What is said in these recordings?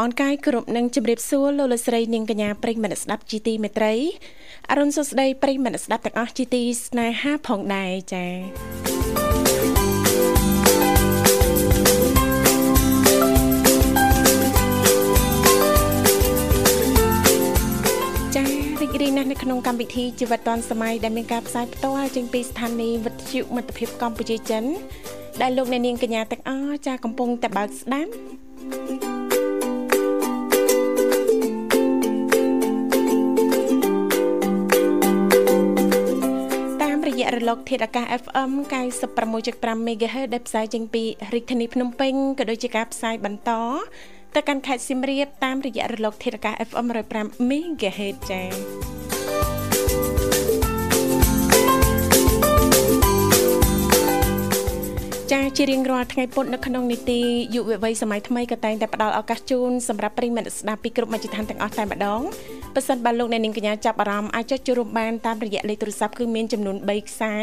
អនុញ្ញាតលំអរកាយគ្រប់នឹងជម្រាបសួរលោកលោកស្រីនាងកញ្ញាប្រិយមិត្តស្ដាប់ជីទីមេត្រីអរុនសុស្ដីប្រិយមិត្តស្ដាប់ទាំងអស់ជីទីស្នេហាផងដែរចា៎រីករាយណាស់នៅក្នុងកម្មវិធីជីវិតឌွန်សម័យដែលមានការផ្សាយផ្ទាល់ចេញពីស្ថានីយ៍វិទ្យុមិត្តភាពកម្ពុជាចិនដែលលោកអ្នកនាងកញ្ញាទាំងអស់ចាកំពុងតែបើកស្ដាប់ លកធាតុអាកាស FM 96.5 MHz ដែលផ្សាយចេញពីរាជធានីភ្នំពេញក៏ដូចជាការផ្សាយបន្តទៅកាន់ខេត្តសៀមរាបតាមរយៈរលកធាតុអាកាស FM 105 MHz ចា៎ ចាជារៀងរាល់ថ្ងៃពុធនៅក្នុងនីតិយុវវ័យសម័យថ្មីក៏តែងតែផ្ដល់ឱកាសជូនសម្រាប់ប្រិយមិត្តស្ដាប់ពីគ្រប់មជ្ឈដ្ឋានទាំងអស់តែម្ដងប៉ះសិនបើលោកអ្នកនាងកញ្ញាចាប់អារម្មណ៍អាចចុចចូលរួមបានតាមរយៈលេខទូរស័ព្ទគឺមានចំនួន3ខ្សែ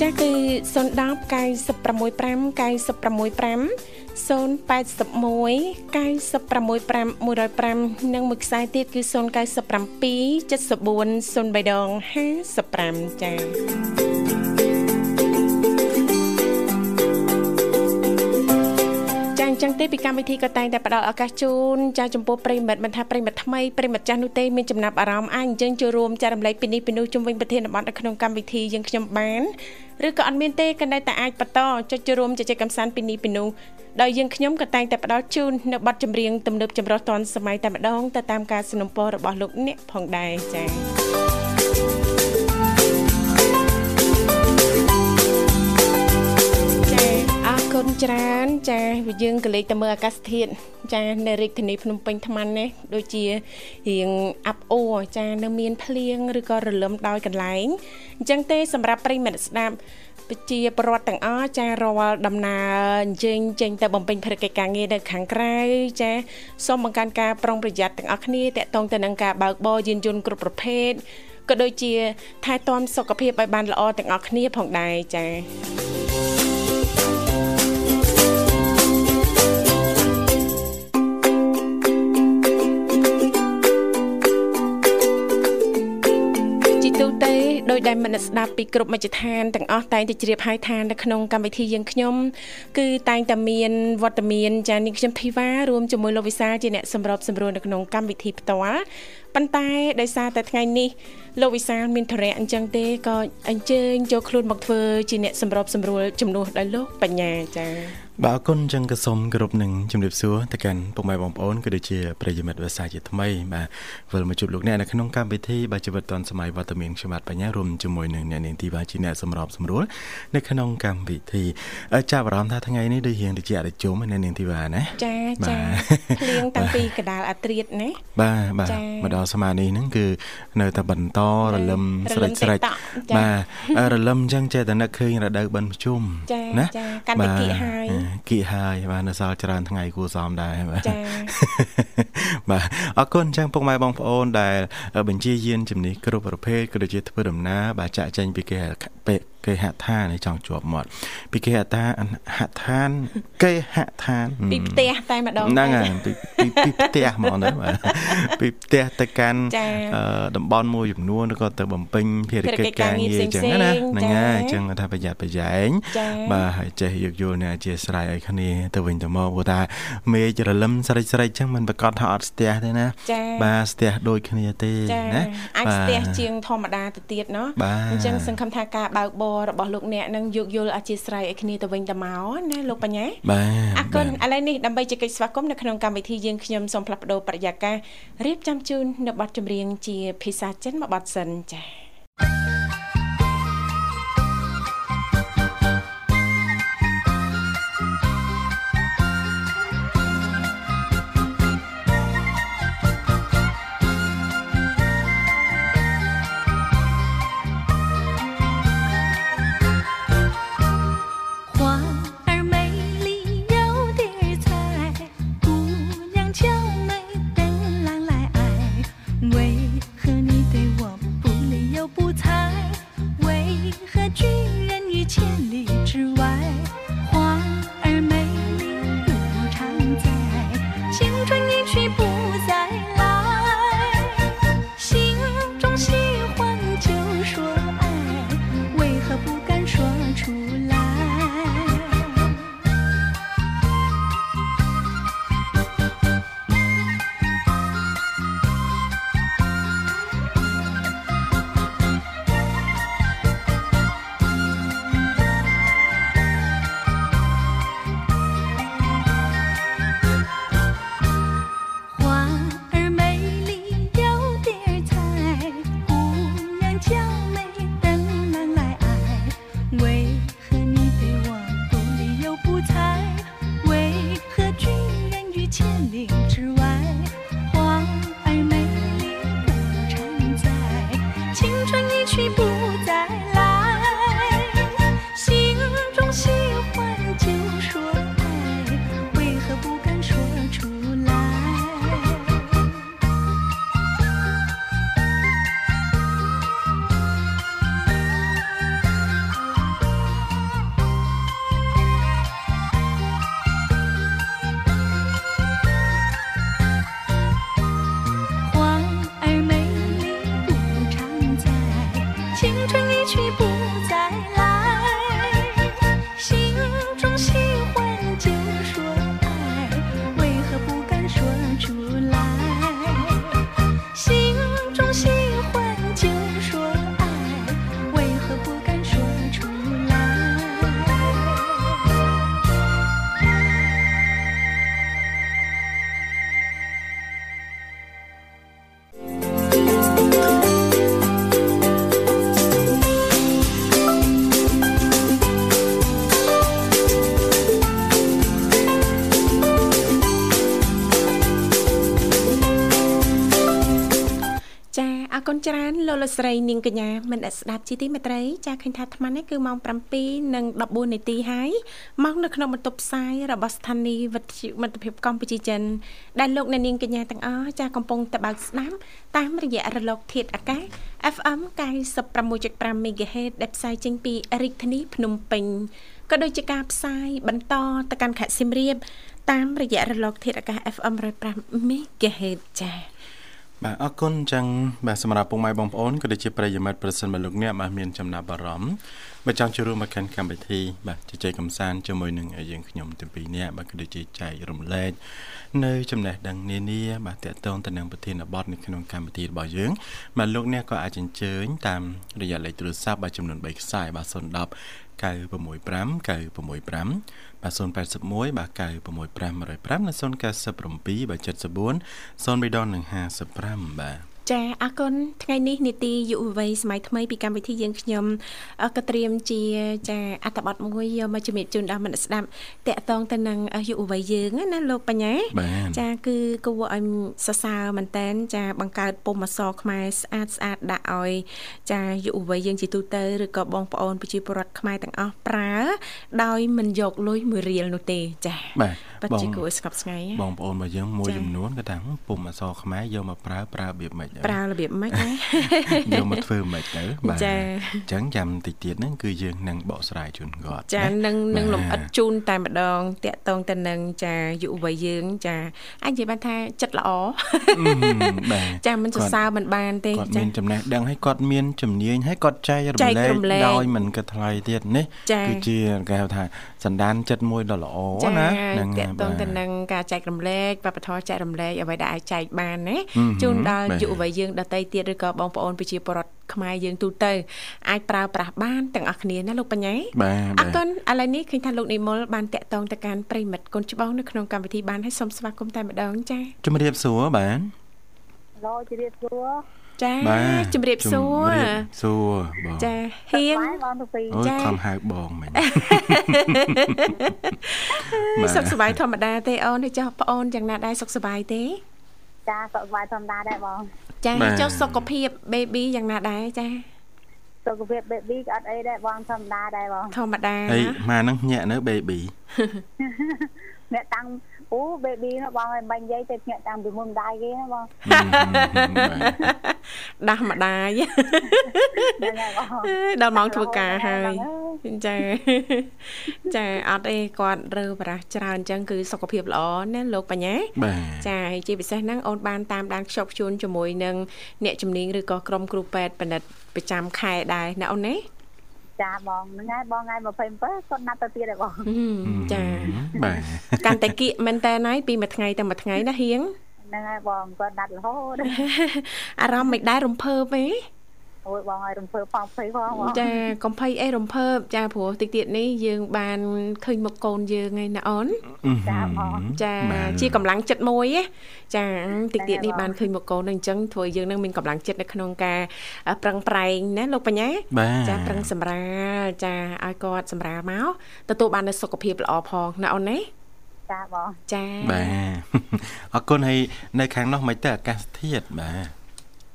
ចាគឺ010 965 965 081 965 105និងមួយខ្សែទៀតគឺ097 74 03ដង55ចា៎ ចឹងទេពីកម្មវិធីក៏តែងតែផ្ដល់ឱកាសជូនចាចំពោះប្រិមិត្តមិនថាប្រិមិត្តថ្មីប្រិមិត្តចាស់នោះទេមានចំណាប់អារម្មណ៍អាចអញ្ជើញចូលរួមចែករំលែកពីនេះពីនោះជុំវិញប្រធានបទនៅក្នុងកម្មវិធីយើងខ្ញុំបានឬក៏អត់មានទេក៏នៅតែអាចបន្តចុចចូលរួមជជែកកម្សាន្តពីនេះពីនោះដោយយើងខ្ញុំក៏តែងតែផ្ដល់ជូននៅប័ណ្ណចម្រៀងទំនើបចម្រុះទាន់សម័យតែម្ដងទៅតាមការสนับสนุนរបស់លោកអ្នកផងដែរចា៎ គុណច្រើនចាយើងក៏លេខទៅមើលអាកាសធាតុចានៅរាជធានីភ្នំពេញថ្មនេះដូចជារៀងអាប់អួរចានៅមានភ្លៀងឬក៏រលឹមដោយកន្លែងអញ្ចឹងទេសម្រាប់ប្រិមិត្តស្ដាប់ប្រជាពលរដ្ឋទាំងអស់ចារាល់ដំណើរអញ្ជើញចេញទៅបំពេញភារកិច្ចការងារនៅខាងក្រៅចាសូមបង្កើនការប្រុងប្រយ័ត្នទាំងអស់គ្នាតកតងទៅនឹងការបើកបរយានយន្តគ្រប់ប្រភេទក៏ដូចជាថែទាំសុខភាពឲ្យបានល្អទាំងអស់គ្នាផងដែរចា៎ ដោយដែលមនស្ដាប់ពីគ្រប់មជ្ឈដ្ឋានទាំងអស់តែងតែជ្រាបហើយថានៅក្នុងកម្មវិធីយើងខ្ញុំគឺតែងតែមានវត្តមានចានាងខ្ញុំធីវ៉ារួមជាមួយលោកវិសាជាអ្នកសម្របសម្រួលនៅក្នុងកម្មវិធីផ្ទាល់ ប៉ុន្តែដោយសារតែថ្ងៃនេះលោកវិសាលមានធរៈអញ្ចឹងទេក៏អញ្ជើញចូលខ្លួនមកធ្វើជាអ្នកសម្របសម្រួលជំនួសដល់លោកបញ្ញាចា៎បាទអរគុណចឹងក៏សូមគោរពនឹងជំរាបសួរទៅកាន់ពុកម៉ែបងប្អូនក៏ដូចជាប្រិយមិត្តវិសាជាថ្មីបាទវិលមកជួបលោកអ្នកនៅក្នុងកម្មវិធីបាទជីវិតឌុនសម័យវត្តមានខ្ញុំបាទបញ្ញារួមជាមួយនឹងអ្នកនាងធីវ៉ាជាអ្នកសម្របសម្រួលនៅក្នុងកម្មវិធីចាប់អារម្មណ៍ថាថ្ងៃនេះដូចរៀងតិចអរិជុំអ្នកនាងធីវ៉ាណាចាចាភ្លៀងតាំងពីកដាលអាត្រៀតណាបាទបាទមកដល់ស្មានេះហ្នឹងគឺនៅតែបន្តរលឹមស្រិចស្រិចបាទរលឹមអញ្ចឹងចេះតែនឹកឃើញរដូវបិណ្ឌប្រជុំណាចាកាន់តែគៀកហើយគៀកហើយបាទនៅសល់ច្រើនថ្ងៃគួរសមដែរបាទចា៎បាទអរគុណចឹងពុកម៉ែបងប្អូនដែលបញ្ជាយានជំនិះគ្រប់ប្រភេទក៏ដូចជាធ្វើដំណើរបាទចាក់ចែងពីគេ គេហដ្ឋានចង់ជាប់មាត់ពីគេហដ្ឋានហដ្ឋានគេហដ្ឋានពីផ្ទះតែម្ដងហ្នឹងហើយពីពីផ្ទះហ្មងទៅបាទពីផ្ទះទៅកាន់តំបន់មួយចំនួនឬក៏ទៅបំពេញភារកិច្ចការងារអញ្ចឹងណាហ្នឹងហើយអញ្ចឹងថាប្រយ័ត្នប្រយែងបាទហើយចេះយកយល់អ្នកអធិស្ឋានឲ្យគ្នាទៅវិញទៅមកព្រោះថាមេឃរលឹមស្រិចស្រិចអញ្ចឹងមិនប្រកាសថាអត់ស្ទះទេណាបាទស្ទះដូចគ្នាទេណាអាចស្ទះជាងធម្មតាទៅទៀតเนาะអញ្ចឹងសង្ឃឹមថាការបើកបរ ររបស់លោកអ្នកនឹងយោគយល់អធិស្ឋានឲ្យគ្នាទៅវិញទៅមកណាលោកបញ្ញាបាទអរគុណឥឡូវនេះដើម្បីជែកស្វាគមន៍នៅក្នុងកម្មវិធីយើងខ្ញុំសូមផ្លាស់ប្ដូរបរិយាកាសរៀបចំជូននៅប័ណ្ណចម្រៀងជាភាសាចិនមួយប័ណ្ណសិនចា៎ លោកលស្រីនាងកញ្ញាមិនអាចស្ដាប់ជីទីមេត្រីចាឃើញថាអាត្មានេះគឺម៉ោង7:14នាទីហើយមកនៅក្នុងបន្ទប់ផ្សាយរបស់ស្ថានីយ៍វិទ្យុមិត្តភាពកម្ពុជាចិនដែលលោកអ្នកនាងកញ្ញាទាំងអស់ចាកំពុងតបស្ដាប់តាមរយៈរលកធាតុអាកាស FM 96.5 MHz ដែលផ្សាយចេញពីរាជធានីភ្នំពេញក៏ដូចជាការផ្សាយបន្តទៅកាន់ខេត្តសៀមរាបតាមរយៈរលកធាតុអាកាស FM 105 MHz ចា៎ បាទអរគុណចឹងបាទសម្រាប់ពុកម៉ែបងប្អូនក៏ដូចជាប្រិយមិត្តប្រសិនបើលោកអ្នកបាទមានចំណាប់អារម្មណ៍បើចង់ចូលរួមមកកាន់កម្មវិធីបាទជជែកកម្សាន្តជាមួយនឹងយើងខ្ញុំទាំងពីរនាក់បាទក៏ដូចជាចែករំលែកនៅចំណេះដឹងនានាបាទតកតងទៅនឹងប្រធានបទនៅក្នុងកម្មវិធីរបស់យើងបាទលោកអ្នកក៏អាចអញ្ជើញតាមរយៈលេខទូរស័ព្ទបាទចំនួន3ខ្សែបាទ010 965 965បាទ081បាទ965 105និង097បាទ74 0355បាទ ចាអរគុណថ្ងៃនេះនីតិយុវវ័យសម័យថ្មីពីកម្មវិធីយើងខ្ញុំក៏ត្រៀមជាចាអត្ថបទមួយយកមកជំរាបជូនដល់មិត្តស្ដាប់តកតងទៅនឹងយុវវ័យយើងណាលោកបញ្ញាចាគឺគួរឲ្យសរសើរមែនតែនចាបង្កើតពុំអសរខ្មែរស្អាតស្អាតដាក់ឲ្យចាយុវវ័យយើងជាទូទៅឬក៏បងប្អូនប្រជាពលរដ្ឋខ្មែរទាំងអស់ប្រើ ដោយមិនយកលុយមួយរៀលនោះទេចាបាទពិតជាគួរស្កប់ស្ងាយបងប្អូនរបស់យើងមួយចំនួនក៏ថាពុំអសរខ្មែរយកមកប្រើប្រើរបៀបម៉េចប្រើរបៀបម៉េចណាយកមកធ្វើម៉េចទៅបាទចាអញ្ចឹងចាំតិចទៀតហ្នឹងគឺយើងនឹងបកស្រាយជូនគាត់ចានឹងនឹងលំអិតជូនតែម្ដងតាក់តងទៅនឹងចាយុវវ័យយើង ចាអាចនិយាយបានថាចិត្តល្អបាទចាមិនសរសើរមិនបានទេគាត់មានចំណេះដឹងហើយគាត់មានជំនាញហើយគាត់ចែករំលែកដោយមិនគិតថ្លៃទៀតនេះគឺជាគេហៅថាសន្តានចិត្តមួយដ៏ល្អណានឹងតាក់ទងទៅនឹងការចែករំលែកវប្បធម៌ចែករំលែកអ្វីដែលអាចចែកបានណាជូនដល់យុវវ័យយើងដតីទៀតឬក៏បងប្អូនប្រជាពលរដ្ឋខ្មែរយើងទូទៅអាចប្រើប្រាស់បានទាំងអស់គ្នាណាលោកបញ្ញាបាទអរគុណឥឡូវនេះឃើញថាលោកនិមលបានតាក់ទងទៅកាន់ប្រិមិត្តកូនច្បងនៅក្នុងកម្មវិធីបានហើយសូមស្វាគមន៍តែម្ដងចា៎ជំរាបសួរបាទឡូជំរាបសួរចាជំរាបសួរសួរបងចាហៀងអូយខំហៅបងមិញសុខសប្បាយធម្មតាទេអូនទេចាស់ប្អូនយ៉ាងណាដែរសុខសប្បាយទេចាសុខសប្បាយធម្មតាដែរបង ចាចុះសុខភាព baby យ៉ាងណាដែរចាសុខភាព baby ក៏អត់អីដែរបងធម្មតាដែរបងធម្មតាអីម៉ានឹងញាក់នៅ baby អ្នកតាំង អូ baby ណាបងឲ្យបាញ់យាយទៅញាក់តាំងពីមុនម្ដាយគេណាបងដាស់ម្ដាយដល់ម៉ោងធ្វើការហើយចាចាអត់អីគាត់រើប្រាស់ច្រើនអញ្ចឹងគឺសុខភាពល្អណាលោកបញ្ញាចាហើយជាពិសេសហ្នឹងអូនបានតាមដានខ្ជាប់ខ្ជួនជាមួយនឹងអ្នកជំនាញឬក៏ក្រុមគ្រូពេទ្យបណ្ឌិតប្រចាំខែដែរណាអូនណា ចាបងហ្នឹងហើយបងថ្ងៃ27គាត់ណាត់ទៅទៀតហើយបងចាបាទកាន់តែគៀកមែនតើណៃពីមួយថ្ងៃទៅមួយថ្ងៃណាហៀងហ្នឹងហើយបងគាត់ណាត់រហូតអារម្មណ៍មិនដែររំភើបទេ អូយបងឲ្យរំភើបផងភ័យផងបងចាកំភៃអីរំភើបចាព្រោះតិចទៀតនេះយើងបានឃើញមុខកូនយើងហើយណាអូនចាបងចាជាកម្លាំងចិត្តមួយចាតិចទៀតនេះបានឃើញមុខកូននឹងអញ្ចឹងធ្វើយើងនឹងមានកម្លាំងចិត្តនៅក្នុងការប្រឹងប្រែងណាលោកបញ្ញាចាប្រឹងសម្រាលចាឲ្យគាត់សម្រាលមកទទួលបាននូវសុខភាពល្អផងណាអូនណាចាបងចាបាទអរគុណហើយនៅខាងនោះមិនទៅអាកាសធាតុបាទ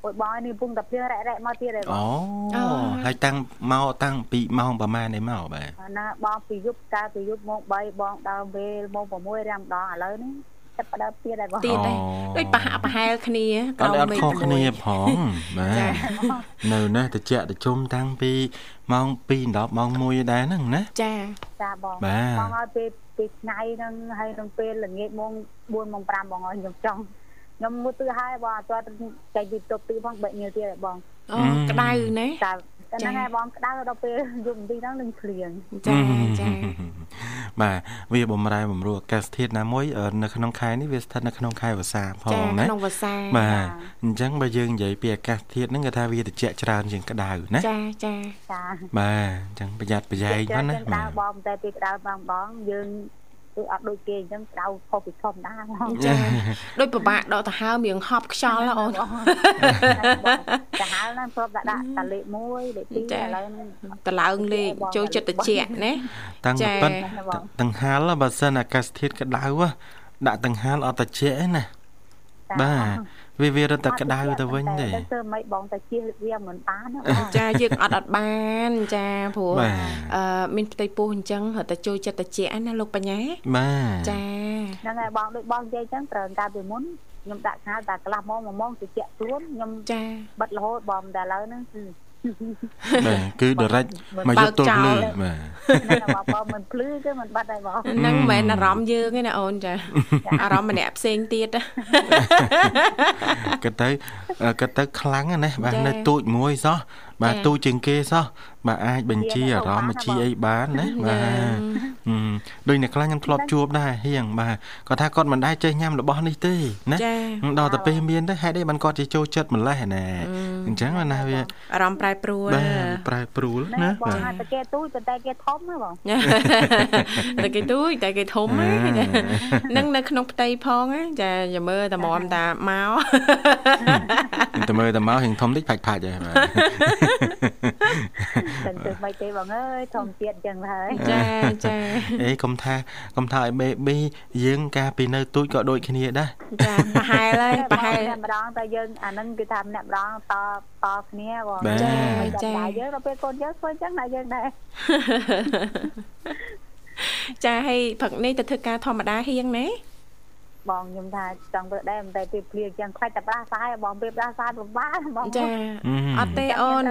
អូយបងនេះពុំតែភ្លៀងរ៉ែរ៉ែមកទៀតហើយបងអូហើយតាំងមកតាំងពីម៉ោងប្រហែលនេះមកបាទណាបងពីយប់កាលពីយប់ម៉ោង3បងដល់វេលម៉ោង6រាំម្ដងឥឡូវនេះចាប់ផ្ដើមទៀតហើយបងទៀតដែរដូចប្រហាក់ប្រហែលគ្នាក្រោមមេឃខុសគ្នាផងបាទនៅនេះតិចតិជុំតាំងពីម៉ោង2ដល់ម៉ោង1ដែរហ្នឹងណាចាចាបងបងឲ្យពេលពីថ្ងៃហ្នឹងហើយនឹងពេលល្ងាចម៉ោង4ម៉ោង5បងឲ្យខ្ញុំចង់ ខ្ញុំមួយទឺហើយបងអត់ទាន់ចេញពីទប់ទីផងបែកញើទៀតហើយបងអូក្តៅណាចាហ្នឹងហើយបងក្តៅដល់ពេលយប់បន្តិចហ្នឹងនឹងភ្លៀងចាចាបាទវាបំរែបំរួលអាកាសធាតុណាមួយនៅក្នុងខែនេះវាស្ថិតនៅក្នុងខែវស្សាផងណាក្នុងវស្សាបាទអញ្ចឹងបើយើងនិយាយពីអាកាសធាតុហ្នឹងគេថាវាត្រជាក់ច្រើនជាងក្តៅណាចាចាចាបាទអញ្ចឹងប្រយ័ត្នប្រយែងផងណាបាទបងតែពីក្តៅបងបងយើង គឺអត់ដូចគេអញ្ចឹងក្តៅខុសពីធម្មតាហ្មងចាដូចពិបាកដកទៅហើមរៀងហប់ខ្យល់អូនទៅហើមហ្នឹងព្រមដាក់ដាក់តាលេខ1លេខ2ឥឡូវតឡើងលេខចូលចិត្តតិចណាតាំងប៉ិនតង្ហាលបើសិនអាកាសធាតុក្តៅដាក់តង្ហាលអត់តិចទេណាបាទ វាវារត់តែក្តៅទៅវិញទេទៅមិនបងតែជៀសវាមិនបានចាយើងអត់អត់បានចាព្រោះអឺមានផ្ទៃពោះអញ្ចឹងរត់តែចូលចិត្តតិចណាលោកបញ្ញាបាទចាហ្នឹងហើយបងដូចបងនិយាយអញ្ចឹងត្រូវកាលពីមុនខ្ញុំដាក់ខោតែកន្លះម៉ោងមួយម៉ោងតិចខ្លួនខ្ញុំចាបិទរហូតបងតែឥឡូវហ្នឹងគឺ បាទគឺ direct មកយកទល់ភ្លឺបាទហ្នឹងបងបងមិនភ្លឺគឺមិនបាត់ដែរបងហ្នឹងមិនមែនអារម្មណ៍យើងទេណាអូនចាអារម្មណ៍ម្នាក់ផ្សេងទៀតគិតទៅគិតទៅខ្លាំងណាស់បាទនៅទូចមួយសោះបាទទូជាងគេសោះ បាទអាចបញ្ជាអារម្មណ៍បញ្ជាអីបានណាបាទដូចអ្នកខ្លះខ្ញុំធ្លាប់ជួបដែរហៀងបាទគាត់ថាគាត់មិនដែរចេះញ៉ាំរបស់នេះទេណាដល់តែពេលមានទៅហេតុអីបានគាត់ជាចូលចិត្តម្លេះណាអញ្ចឹងណាវាអារម្មណ៍ប្រែប្រួលបាទប្រែប្រួលណាបាទតែគេទូចតែគេធំណាបងតែគេទូចតែគេធំហ្នឹងនៅក្នុងផ្ទៃផងចាចាំមើលតែមកតាមកតែមើលតែមកហៀងធំតិចផាច់ផាច់ហើយបាទ តែទៅមិនទេបងអើយធម្មជាតិចឹងហើយចាចាអេកុំថាកុំថាឲ្យ baby យើងកាលពីនៅទូចក៏ដូចគ្នាដែរចាប្រហែលហើយប្រហែលម្ដងតែយើងអានឹងគឺថាម្នាក់ម្ដងតតគ្នាបងចាចាយើងដល់ពេលកូនយើងធ្វើចឹងណាយើងដែរចាហើយព្រឹកនេះទៅធ្វើការធម្មតាហៀងណា បងខ្ញុំថាចង់ធ្វើដែរតែពេលភ្លៀងចឹងខ្លាច់តែប្រាសាយបងពេលប្រាសាយពិបាកបងចាអត់ទេអូន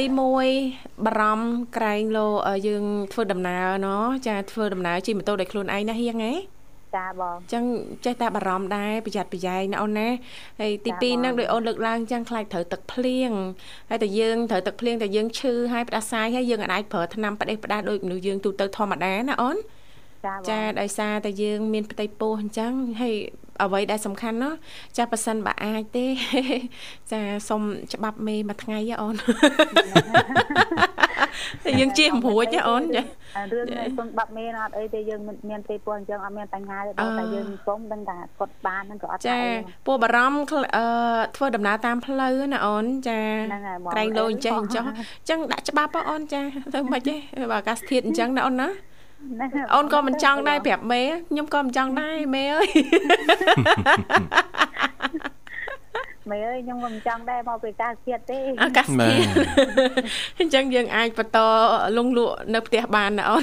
ទី1បារម្ភក្រែងលោយើងធ្វើដំណើរណោះចាធ្វើដំណើរជិះម៉ូតូដោយខ្លួនឯងណាហៀងហ៎ចាបងចឹងចេះតែបារម្ភដែរប្រយ័ត្នប្រយែងណាអូនណាហើយទី2ហ្នឹងដោយអូនលើកឡើងចឹងខ្លាចត្រូវទឹកភ្លៀងហើយតែយើងត្រូវទឹកភ្លៀងតែយើងឈឺហើយផ្ដាសាយហើយយើងអាចប្រើថ្នាំផ្ដេសផ្ដាសដូចមនុស្សយើងទូទៅធម្មតាណាអូនចា ដោយសារតែយើងមានផ្ទៃពោះអញ្ចឹងហើយអ្វីដែលសំខាន់នោះចាប៉ះសិនបើអាចទេ ចាសុំច្បាប់មេមួយថ្ងៃអូនយើងជិះមិនរួចទេអូនចារឿងនៃសុំបាប់មេអត់អីទេយើងមានទេពោះអញ្ចឹងអត់មានបញ្ហាទេដល់តែយើងសុំដឹងថាគាត់បានហ្នឹងក៏អត់ចាពោះបារម្ភអឺធ្វើដំណើរតាមផ្លូវណាអូនចាក្រែងលោអញ្ចេះអញ្ចឹងអញ្ចឹងដាក់ច្បាប់អូនចាទៅមិនទេបើអាកាសធាតុអញ្ចឹងណាអូនណា អូនក៏មិនចង់ដែរប្រាប់មេខ្ញុំក៏មិនចង់ដែរមេអើយមេអើយខ្ញុំក៏មិនចង់ដែរមកពីកាសធាតុទេអាកាសធាតុអញ្ចឹងយើងអាចបន្តលងលក់នៅផ្ទះបានណាអូន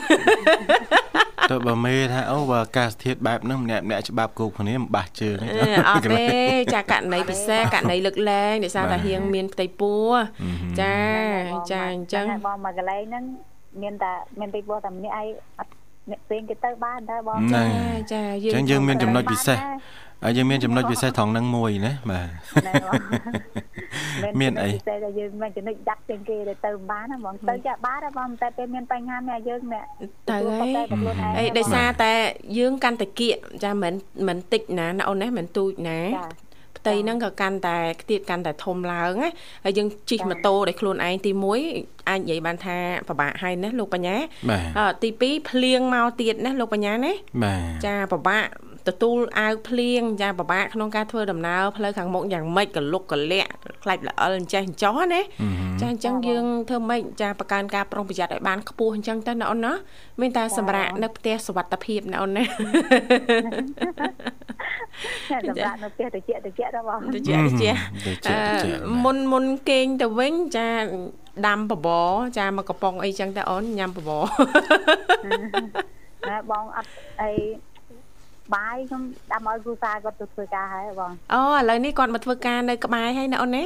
ទៅបើមេថាអូបើអាកាសធាតុបែបហ្នឹងម្នាក់ម្នាក់ច្បាប់គូគ្នាមិនបាសជើងអត់ទេចាករណីពិសេសករណីលើកលែងដោយសារតែហៀងមានផ្ទៃពោះចាចាអញ្ចឹងបងមកកន្លែងហ្នឹង មានតែមានទីពោះតែម្នាក់ឯងអត់អ្នកផ្សេងគេទៅបានដែរបងចាចាយើងអញ្ចឹងយើងមានចំណុចពិសេសហើយយើងមានចំណុចពិសេសត្រង់ហ្នឹងមួយណាបាទមានអីពិសេសតែយើងមានចំណុចដាក់ជាងគេទៅទៅបានណាបងទៅចាក់បានដែរបងតែពេលមានបញ្ហាអ្នកយើងអ្នកទៅហើយអីដោយសារតែយើងកាន់តែគៀកចាមិនមិនតិចណាណាអូនណាមិនទូចណា ផ្ទៃហ្នឹងក៏កាន់តែខ្ទាតកាន់តែធំឡើងណាហើយយើងជិះម៉ូតូដោយខ្លួនឯងទី1អាចនិយាយបានថាពិបាកហើយណាលោកបញ្ញាទី2ភ្លៀងមកទៀតណាលោកបញ្ញាណាចាពិបាក ទទួលអាវភ្លៀងចាពិបាកក្នុងការធ្វើដំណើរផ្លូវខាងមុខយ៉ាងម៉េចក៏លុកកលាក់ខ្លាច់ល្អិលអញ្ចេះអញ្ចោះណាចាអញ្ចឹងយើងធ្វើម៉េចចាបង្កើនការប្រុងប្រយ័ត្នឲ្យបានខ្ពស់អញ្ចឹងទៅណាអូនណាមានតែសម្រាប់នៅផ្ទះសុវត្ថិភាពណាអូនណាសម្រាប់នៅផ្ទះតិចតិចទៅបងតិចតិចមុនមុនគេងទៅវិញចាដាំបបរចាមកកំប៉ុងអីចឹងទៅអូនញ៉ាំបបរណែបងអត់អី បាយខ្ញុំដាំឲ្យគ្រូសាគាត់ទៅធ្វើការហើយបងអូឥឡូវនេះគាត់មកធ្វើការនៅក្បែរហើយណាអូនណា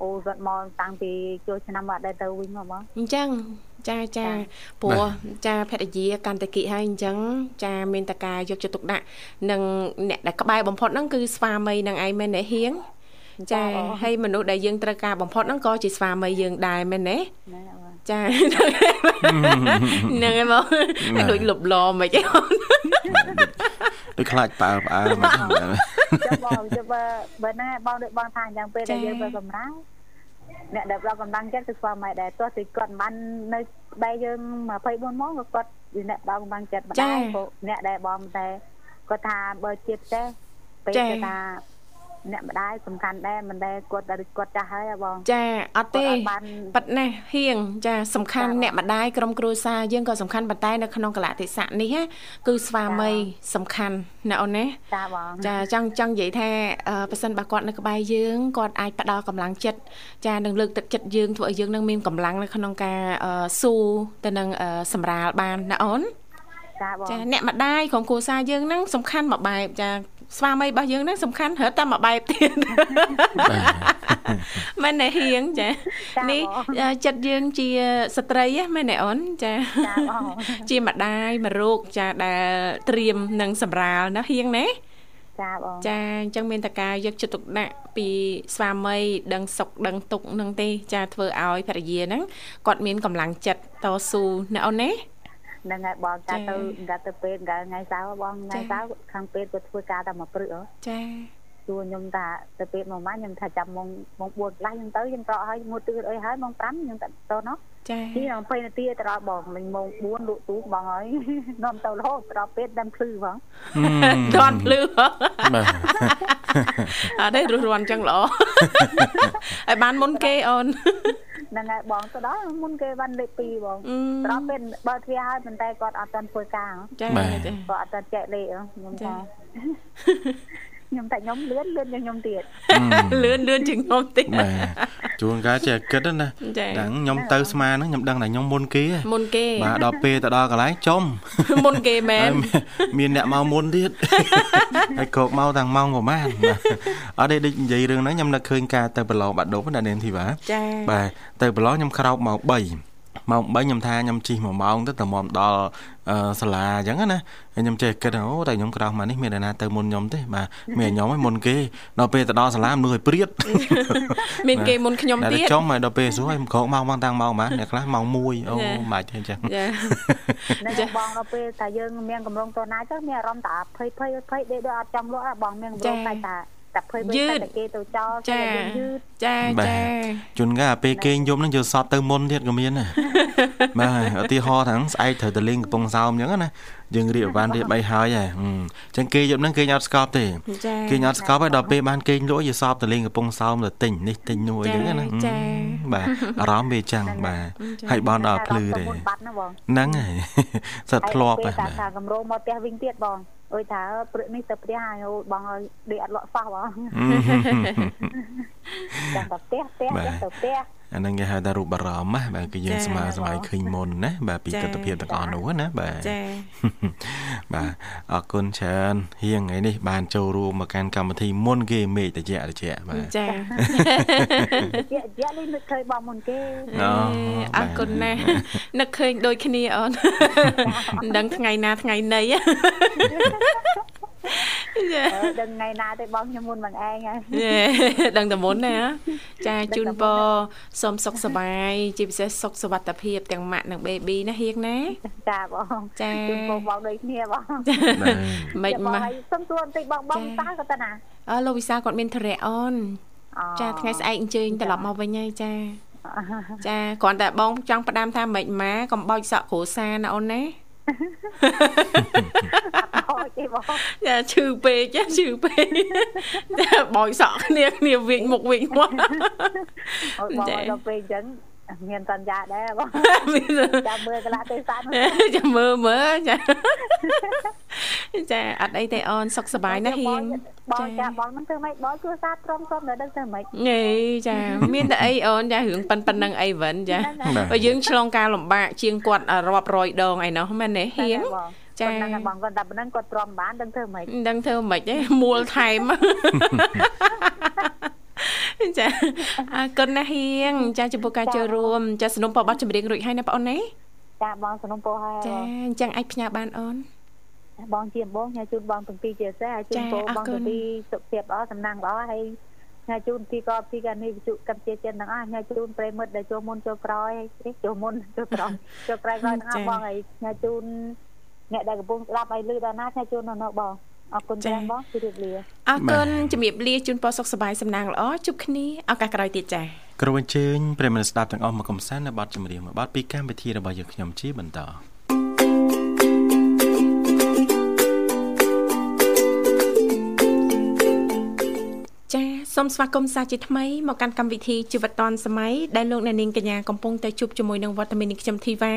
អូគាត់មកតាំងពីចូលឆ្នាំអត់ដែរទៅវិញមកបងអញ្ចឹងចាចាព្រោះចាភរិយាកាន់តែគិហើយអញ្ចឹងចាមានតការយកចិត្តទុកដាក់នឹងអ្នកដែលក្បែរបំផុតហ្នឹងគឺស្វាមីនឹងឯងមែនទេហៀងចាហើយមនុស្សដែលយើងត្រូវការបំផុតហ្នឹងក៏ជាស្វាមីយើងដែរមែនទេ ចាហ្នឹងហើយបងដូចលុបឡមិនអីដូចខ្លាចផ្អើផ្អើមិនចាំបងចាំបើបើណាបងដូចបងថាអញ្ចឹងពេលដែលយើងទៅសម្រាប់អ្នកដែលផ្ដល់កម្លាំងចិត្តគឺស្វាមីដែរទោះតែគាត់មិនបាននៅបែរយើង24ម៉ោងក៏គាត់អ្នកផ្ដល់កម្លាំងចិត្តម្ដាយអ្នកដែលបងតែគាត់ថាបើជាផ្ទះពេលគាត់ថា អ្នកម្ដាយសំខាន់ដែរមិនដែរគាត់គាត់ចាស់ហើយបងចាអត់ទេប៉ិតណាស់ហៀងចាសំខាន់អ្នកម្ដាយក្រុមគ្រួសារយើងក៏សំខាន់ប៉ុន្តែនៅក្នុងកលៈទេសៈនេះគឺស្វាមីសំខាន់ណាអូនណាចាបងចាចង់ចង់និយាយថាប៉ះសិនបើគាត់នៅក្បែរយើងគាត់អាចផ្ដល់កម្លាំងចិត្តចានឹងលើកទឹកចិត្តយើងធ្វើឲ្យយើងនឹងមានកម្លាំងនៅក្នុងការស៊ូទៅនឹងសម្រាលបានណាអូនចាបងចាអ្នកម្ដាយក្រុមគ្រួសារយើងហ្នឹងសំខាន់មួយបែបចា ស្វាមីរបស់យើងហ្នឹងសំខាន់រត់តែមួយបែបទៀតមែនទេហៀងចានេះចិត្តយើងជាស្ត្រីហ៎មែនទេអូនចាជាម្ដាយមករោគចាដែលត្រៀមនឹងសម្រាលណាហៀងណាចាបងចាអញ្ចឹងមានតការយកចិត្តទុកដាក់ពីស្វាមីដឹងសុខដឹងទុកនឹងទេ ចាធ្វើឲ្យភរិយាហ្នឹងគាត់មានកម្លាំងចិត្តតស៊ូណាអូនណា ហ្នឹងហើយបងកាទៅកាទៅពេទ្យថ្ងៃសៅរ៍បងថ្ងៃសៅរ៍ខាងពេទ្យគាត់ធ្វើការតែមួយព្រឹកហ៎ចាសួរខ្ញុំថាទៅពេទ្យមកម៉ាខ្ញុំថាចាំម៉ោងម៉ោង4កន្លះខ្ញុំទៅខ្ញុំត្រកឲ្យមួយទឿនអីហើយម៉ោង5ខ្ញុំទៅទៅណោះចាទី20នាទីទៅដល់បងមិញម៉ោង4លក់ទូបងហើយនាំទៅរហូតដល់ពេទ្យដាំភ្លឺបងដាំភ្លឺបងអត់ទេរស់រាន់ចឹងល្អឲ្យបានមុនគេអូន ហ្នឹងហើយបងទៅដល់មុនគេបានលេខ2បងត្រង់ពេលបើទ្វារហើយប៉ុន្តែគាត់អត់ទាន់ធ្វើការចាចាគាត់អត់ទាន់ចែកលេខខ្ញុំថា ខ្ញុំតែខ្ញុំលឿនលឿនជាងខ្ញុំទៀតលឿនលឿនជាងខ្ញុំទៀតបាទជួនកាលចេះគិតណាដឹងខ្ញុំទៅស្មាហ្នឹងខ្ញុំដឹងថាខ្ញុំមុនគេមុនគេបាទដល់ពេលទៅដល់កន្លែងចំមុនគេមែនមានអ្នកមកមុនទៀតហើយក្រោកមកតាំងម៉ោងប្រហែលអត់ទេដូចនិយាយរឿងហ្នឹងខ្ញុំនឹកឃើញការទៅប្រឡងបាត់ដប់ណានាងធីវ៉ាចាបាទទៅប្រឡងខ្ញុំក្រោកមក3 ម៉ោង3ខ្ញុំថាខ្ញុំជិះ1ម៉ោងទៅតែមកដល់សាលាអញ្ចឹងណាហើយខ្ញុំចេះគិតអូតែខ្ញុំក្រោកមកនេះមានអ្នកណាទៅមុនខ្ញុំទេបាទមានខ្ញុំឯងមុនគេដល់ពេលទៅដល់សាលាមនុស្សឲ្យព្រាតមានគេមុនខ្ញុំទៀតចុងមកដល់ពេលសួរឲ្យក្រោកមកមកតាំងម៉ោងបាទអ្នកខ្លះម៉ោង1អូមិនបាច់ទេអញ្ចឹងចាបងដល់ពេលតែយើងមានកម្រងតណាចុះមានអារម្មណ៍តែភ័យភ័យភ័យដេកដូចអត់ចង់លក់បងមានកម្រងតែតែ តែភ័យភ័យតែគេទៅចោលចាយឺតចាចាជួនកាលពេលគេងយំនឹងយកសតទៅមុនទៀតក៏មានដែរបាទឧទាហរណ៍ថាស្អែកត្រូវទៅលេងកំពង់សោមអញ្ចឹងណាយើងរៀបបានរៀបអីហើយហ៎អញ្ចឹងគេយប់ហ្នឹងគេអត់ស្កប់ទេគេអត់ស្កប់ហើយដល់ពេលបានគេលក់យកសបទៅលេងកំពង់សោមទៅទិញនេះទិញនោះអញ្ចឹងណាបាទអារម្មណ៍វាចឹងបាទហើយបនដល់ភ្លឺទេហ្នឹងហើយសិតធ្លាប់បាទថាកម្រងមកផ្ទះវិញទៀតបង អើយថាព្រឹកនេះទៅផ្ទះហើយបងឲ្យដេកអត់លក់សោះបងចាំទៅផ្ទះផ្ទះទៅផ្ទះអាហ្នឹងគេហៅថារូបអារម្មណ៍ណាបាទគឺយើងស្មើសម័យឃើញមុនណាបាទពីទស្សនវិជ្ជាទាំងអស់នោះណាបាទចាបាទអរគុណច្រើនហៀងថ្ងៃនេះបានចូលរួមមកកាន់កម្មវិធីមុនគេមេឃតជាតជាបាទចាតជាតជានេះនឹកឃើញបងមុនគេអរគុណណាស់នឹកឃើញដូចគ្នាអូនមិនដឹងថ្ងៃណាថ្ងៃណីចា ដឹងថ្ងៃណាទេបងខ្ញុំមុនបងឯងហើយដឹងតែមុនណាចាជូនពរសូមសុខសប្បាយជាពិសេសសុខសុវត្ថិភាពទាំងម៉ាក់និងបេប៊ីណាហៀងណាចាបងចាជូនពរបងដូចគ្នាបងមិនមកសុំសួរបន្តិចបងបងតើគាត់ទៅណាអឺលោកវិសាគាត់មានធរៈអូនចាថ្ងៃស្អែកអញ្ជើញត្រឡប់មកវិញហើយចាចាគ្រាន់តែបងចង់ផ្ដាំថាមិនម៉ាកំបោចសក់គ្រួសារណាអូនណា អត់ទេបងយ៉ាឈឺពេកចាឈឺពេកតែបោយសក់គ្នាគ្នាវិញមុខវិញមាត់អូបងដល់ពេលអញ្ចឹង មានសន្យាដែរបងចាំមើលកន្លះទេសានចាំមើលមើលចាចាអត់អីទេអូនសុខសប្បាយណាស់ហៀងបងចាបងមិនធ្វើម៉េចបងគឺសាត្រង់សុំនៅដឹងធ្វើម៉េចហេចាមានតែអីអូនចារឿងប៉ិនប៉ិននឹងអីវិញចាបើយើងឆ្លងការលំបាកជាងគាត់រាប់រយដងឯណោះមែនទេហៀងចាប៉ុណ្ណឹងបងគាត់តែប៉ុណ្ណឹងគាត់ទ្រាំបានដឹងធ្វើម៉េចដឹងធ្វើម៉េចទេមួលថែម ចាអរគុណណាស់ហៀងចាចំពោះការចូលរួមចាสนុំពរប័ណ្ណចម្រៀងរួចហើយណាបងអូនណាចាបងสนុំពរហើយចាអញ្ចឹងអាចផ្ញើបានអូនបងជាបងញ៉ាជូនបងទាំងពីរជាសេះហើយជូនពរបងទាំងពីរសុខភាពល្អសំណាងល្អហើយញ៉ាជូនទីក៏ទីកានេះវិទ្យុកម្ពុជាចិនទាំងអស់ញ៉ាជូនប្រិមិត្តដែលចូលមុនចូលក្រោយចូលមុនចូលក្រោយចូលក្រោយក្រោយទាំងអស់បងហើយញ៉ាជូនអ្នកដែលកំពុងស្ដាប់ឲ្យលឺដល់ណាញ៉ាជូននៅនៅបង អរគុណច្រើនបងជម្រាបលាអរគុណជំរាបលាជូនពរសុខសប្បាយសំណាងល្អជួបគ្នាឱកាសក្រោយទៀតចា៎ក្រុមអញ្ជើញប្រិយមិត្តស្ដាប់ទាំងអស់មកកំសាន្តនៅបទចម្រៀងមួយបទពីកម្មវិធីរបស់យើងខ្ញុំជាបន្តសូមស្វាគមន៍សាជាថ្មីមកកាន់កម្មវិធីជីវិតឌွန်សម័យដែលលោកអ្នកនាងកញ្ញាកំពុងតែជួបជាមួយនឹងវត្តមាននេះខ្ញុំធីវ៉ា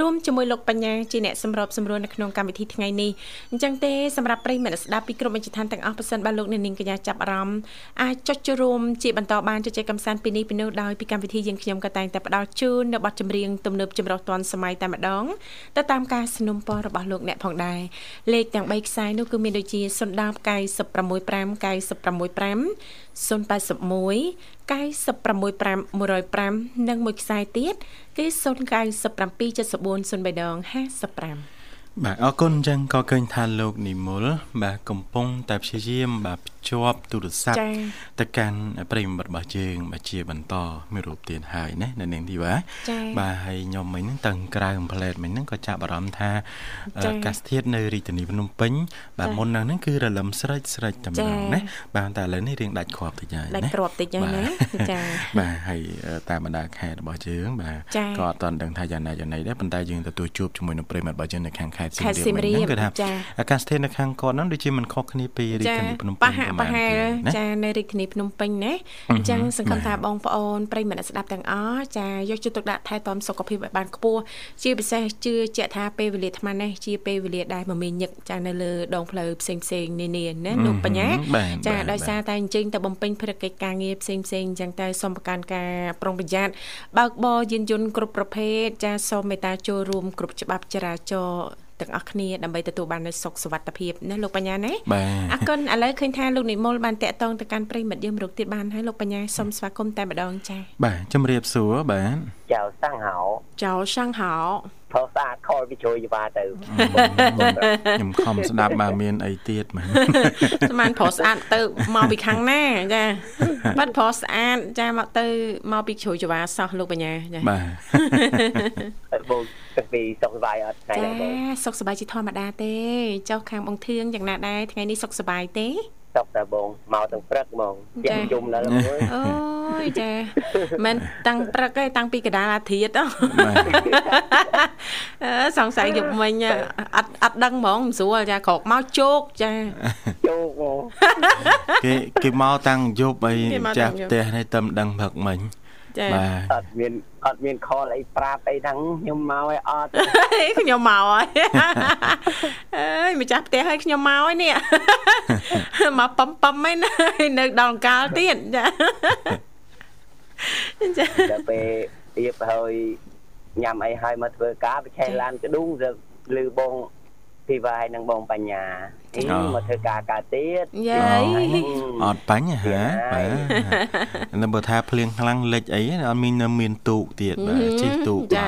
រួមជាមួយលោកបញ្ញាជាអ្នកសម្របសម្រួលនៅក្នុងកម្មវិធីថ្ងៃនេះអញ្ចឹងទេសម្រាប់ប្រិយមិត្តស្ដាប់ពីក្រុមវិជ្ជាឋានទាំងអស់ប៉ះសិនបាទលោកអ្នកនាងកញ្ញាចាប់អារម្មណ៍អាចចុចចូលរួមជាបន្តបានជជែកកម្សាន្តពីនេះពីនោះដោយពីកម្មវិធីយើងខ្ញុំក៏តែងតែផ្ដល់ជូននៅប័ណ្ណចម្រៀងទំនើបចម្រុះឌွန်សម័យតែម្ដងទៅតាមការสนับสนุนរបស់លោកអ្នកផងដែរលេខទាំង3ខ្សែនោះគឺមានដូចជា010 965 965 081 965 105និងមួយខ្សែទៀតគឺ097 74 03ដង55បាទអរគុណអញ្ចឹងក៏ឃើញថាលោកនិមលបាទកំពុងតែព្យាយាមបាទភ្ជាប់ទូរស័ព្ទទៅកាន់ប្រិយមិត្តរបស់យើងបាទជាបន្តមានរូបទៀតហើយណានៅនាងធីវ៉ាបាទហើយខ្ញុំមិញហ្នឹងតឹងក្រៅកំ pl ែតមិញហ្នឹងក៏ចាប់អារម្មណ៍ថាកាសធាតុនៅរាជធានីភ្នំពេញបាទមុនហ្នឹងគឺរលឹមស្រេចស្រេចតែម្ដងណាបាទតែឥឡូវនេះរៀងដាច់គ្រាប់តិចហើយណាដាច់គ្រាប់តិចហើយណាចាបាទហើយតាមបណ្ដាខេត្តរបស់យើងបាទក៏អត់ទាន់ដឹងថាយ៉ាងណាយ៉ាងណីដែរប៉ុន្តែយើងទទួលជួបជាមួយនឹងប្រិយមិត្តរបស់យើងនៅខាងខេត្តខេត្តសៀមរាបគឺថាអាកាសធាតុនៅខាងគាត់ហ្នឹងដូចជាមិនខុសគ្នាពីរាជធានីភ្នំពេញប្រហែលចានៅរាជធានីភ្នំពេញណាអញ្ចឹងសង្ឃឹមថាបងប្អូនប្រិយមិត្តស្ដាប់ទាំងអស់ចាយកចិត្តទុកដាក់ថែទាំសុខភាពឲ្យបានខ្ពស់ជាពិសេសជឿជាក់ថាពេលវេលាអាត្មានេះជាពេលវេលាដែលមមាញឹកចានៅលើដងផ្លូវផ្សេងផ្សេងនានាណាលោកបញ្ញាចាដោយសារតែអញ្ជើញទៅបំពេញភារកិច្ចការងារផ្សេងផ្សេងអញ្ចឹងតែសូមប្រកាន់ការប្រុងប្រយ័ត្នបើកបរយានយន្តគ្រប់ប្រភេទចាសូមមេត្តាចូលរួមគ្រប់ច្បាប់ចរាចរណ៍ ទាំងអស់គ្នាដើម្បីទទួលបាននូវសុខសុវត្ថិភាពណាលោកបញ្ញាណាអរគុណឥឡូវឃើញថាលោកនិមលបានតាក់ទងទៅកាន់ប្រិមិត្តយើងរកទៀតបានហើយលោកបញ្ញាសូមស្វាគមន៍តែម្ដងចា៎បាទជំរាបសួរបាទ ចៅសាំងហៅចៅសាំងហៅផលស្អាតខលពីជួយយបាទៅខ្ញុំខំស្ដាប់បើមានអីទៀតមែនស្មានប្រុសស្អាតទៅមកពីខាងណាចាបាត់ប្រុសស្អាតចាមកទៅមកពីជ្រួយចវាសោះលោកបញ្ញាចាបាទបងទឹកពីសុខសប្បាយអត់ថ្ងៃនេះបងសុខសប្បាយជាធម្មតាទេចុះខាងបងធឿងយ៉ាងណាដែរថ្ងៃនេះសុខសប្បាយទេ សុកតែបងមកទាំងព្រឹកហ្មងជាយំដល់អូយចាមិនតាំងព្រឹកទេតាំងពីកដាលអាធិតអឺសង្ស័យយប់មិញអត់អត់ដឹងហ្មងមិនស្រួលចាក្រោកមកជោកចាជោកហ្មងគេគេមកតាំងយប់អីចាស់ផ្ទះនេះតែមិនដឹងព្រឹកមិញ ចាអត់មានអត់មានខលអីប្រាប់អីហ្នឹងខ្ញុំមកឲ្យអត់ខ្ញុំមកហើយអើយម្ចាស់ផ្ទះឲ្យខ្ញុំមកហើយនេះមកប៉ំប៉ំឯណានៅដល់កាលទៀតចាចាដល់ពេលទៀតហើយញ៉ាំអីហើយមកធ្វើការប្រឆេះឡានក្ដុងរឹកលឺបងធីវ៉ាហើយនឹងបងបញ្ញា មកធ្វើការកើតទៀតយាយអត់បញ្ហាបាទនៅបើថាភ្លៀងខ្លាំងលិចអីអត់មាននៅមានទូកទៀតបាទជិះទូកចា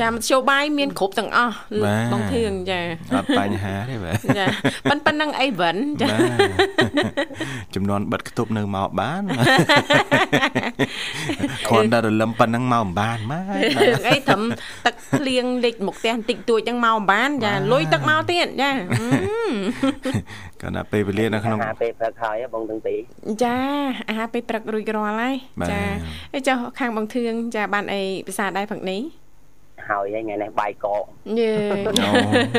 ចាមធ្យោបាយមានគ្រប់ទាំងអស់បងធឿងចាអត់បញ្ហាទេបាទចាប៉ុនប៉ុណ្ណឹងអីវិនចាចំនួនបិទខ្ទប់នៅមកបានគ្រាន់តែរលឹមប៉ុណ្ណឹងមកមិនបានម៉ែអីត្រឹមទឹកភ្លៀងលិចមកផ្ទះបន្តិចតួចហ្នឹងមកមិនបានចាលុយទឹកមកទៀតចាកាលណាពេលវេលានៅក្នុងអាហារពេលព្រឹកហើយបងទាំងពីរចាអាហារពេលព្រឹករួចរាល់ហើយចាហើយចុះខាងបងធឿងចាបានអីភាសាដែរព្រឹកនេះហើយថ្ងៃនេះបាយកកយេ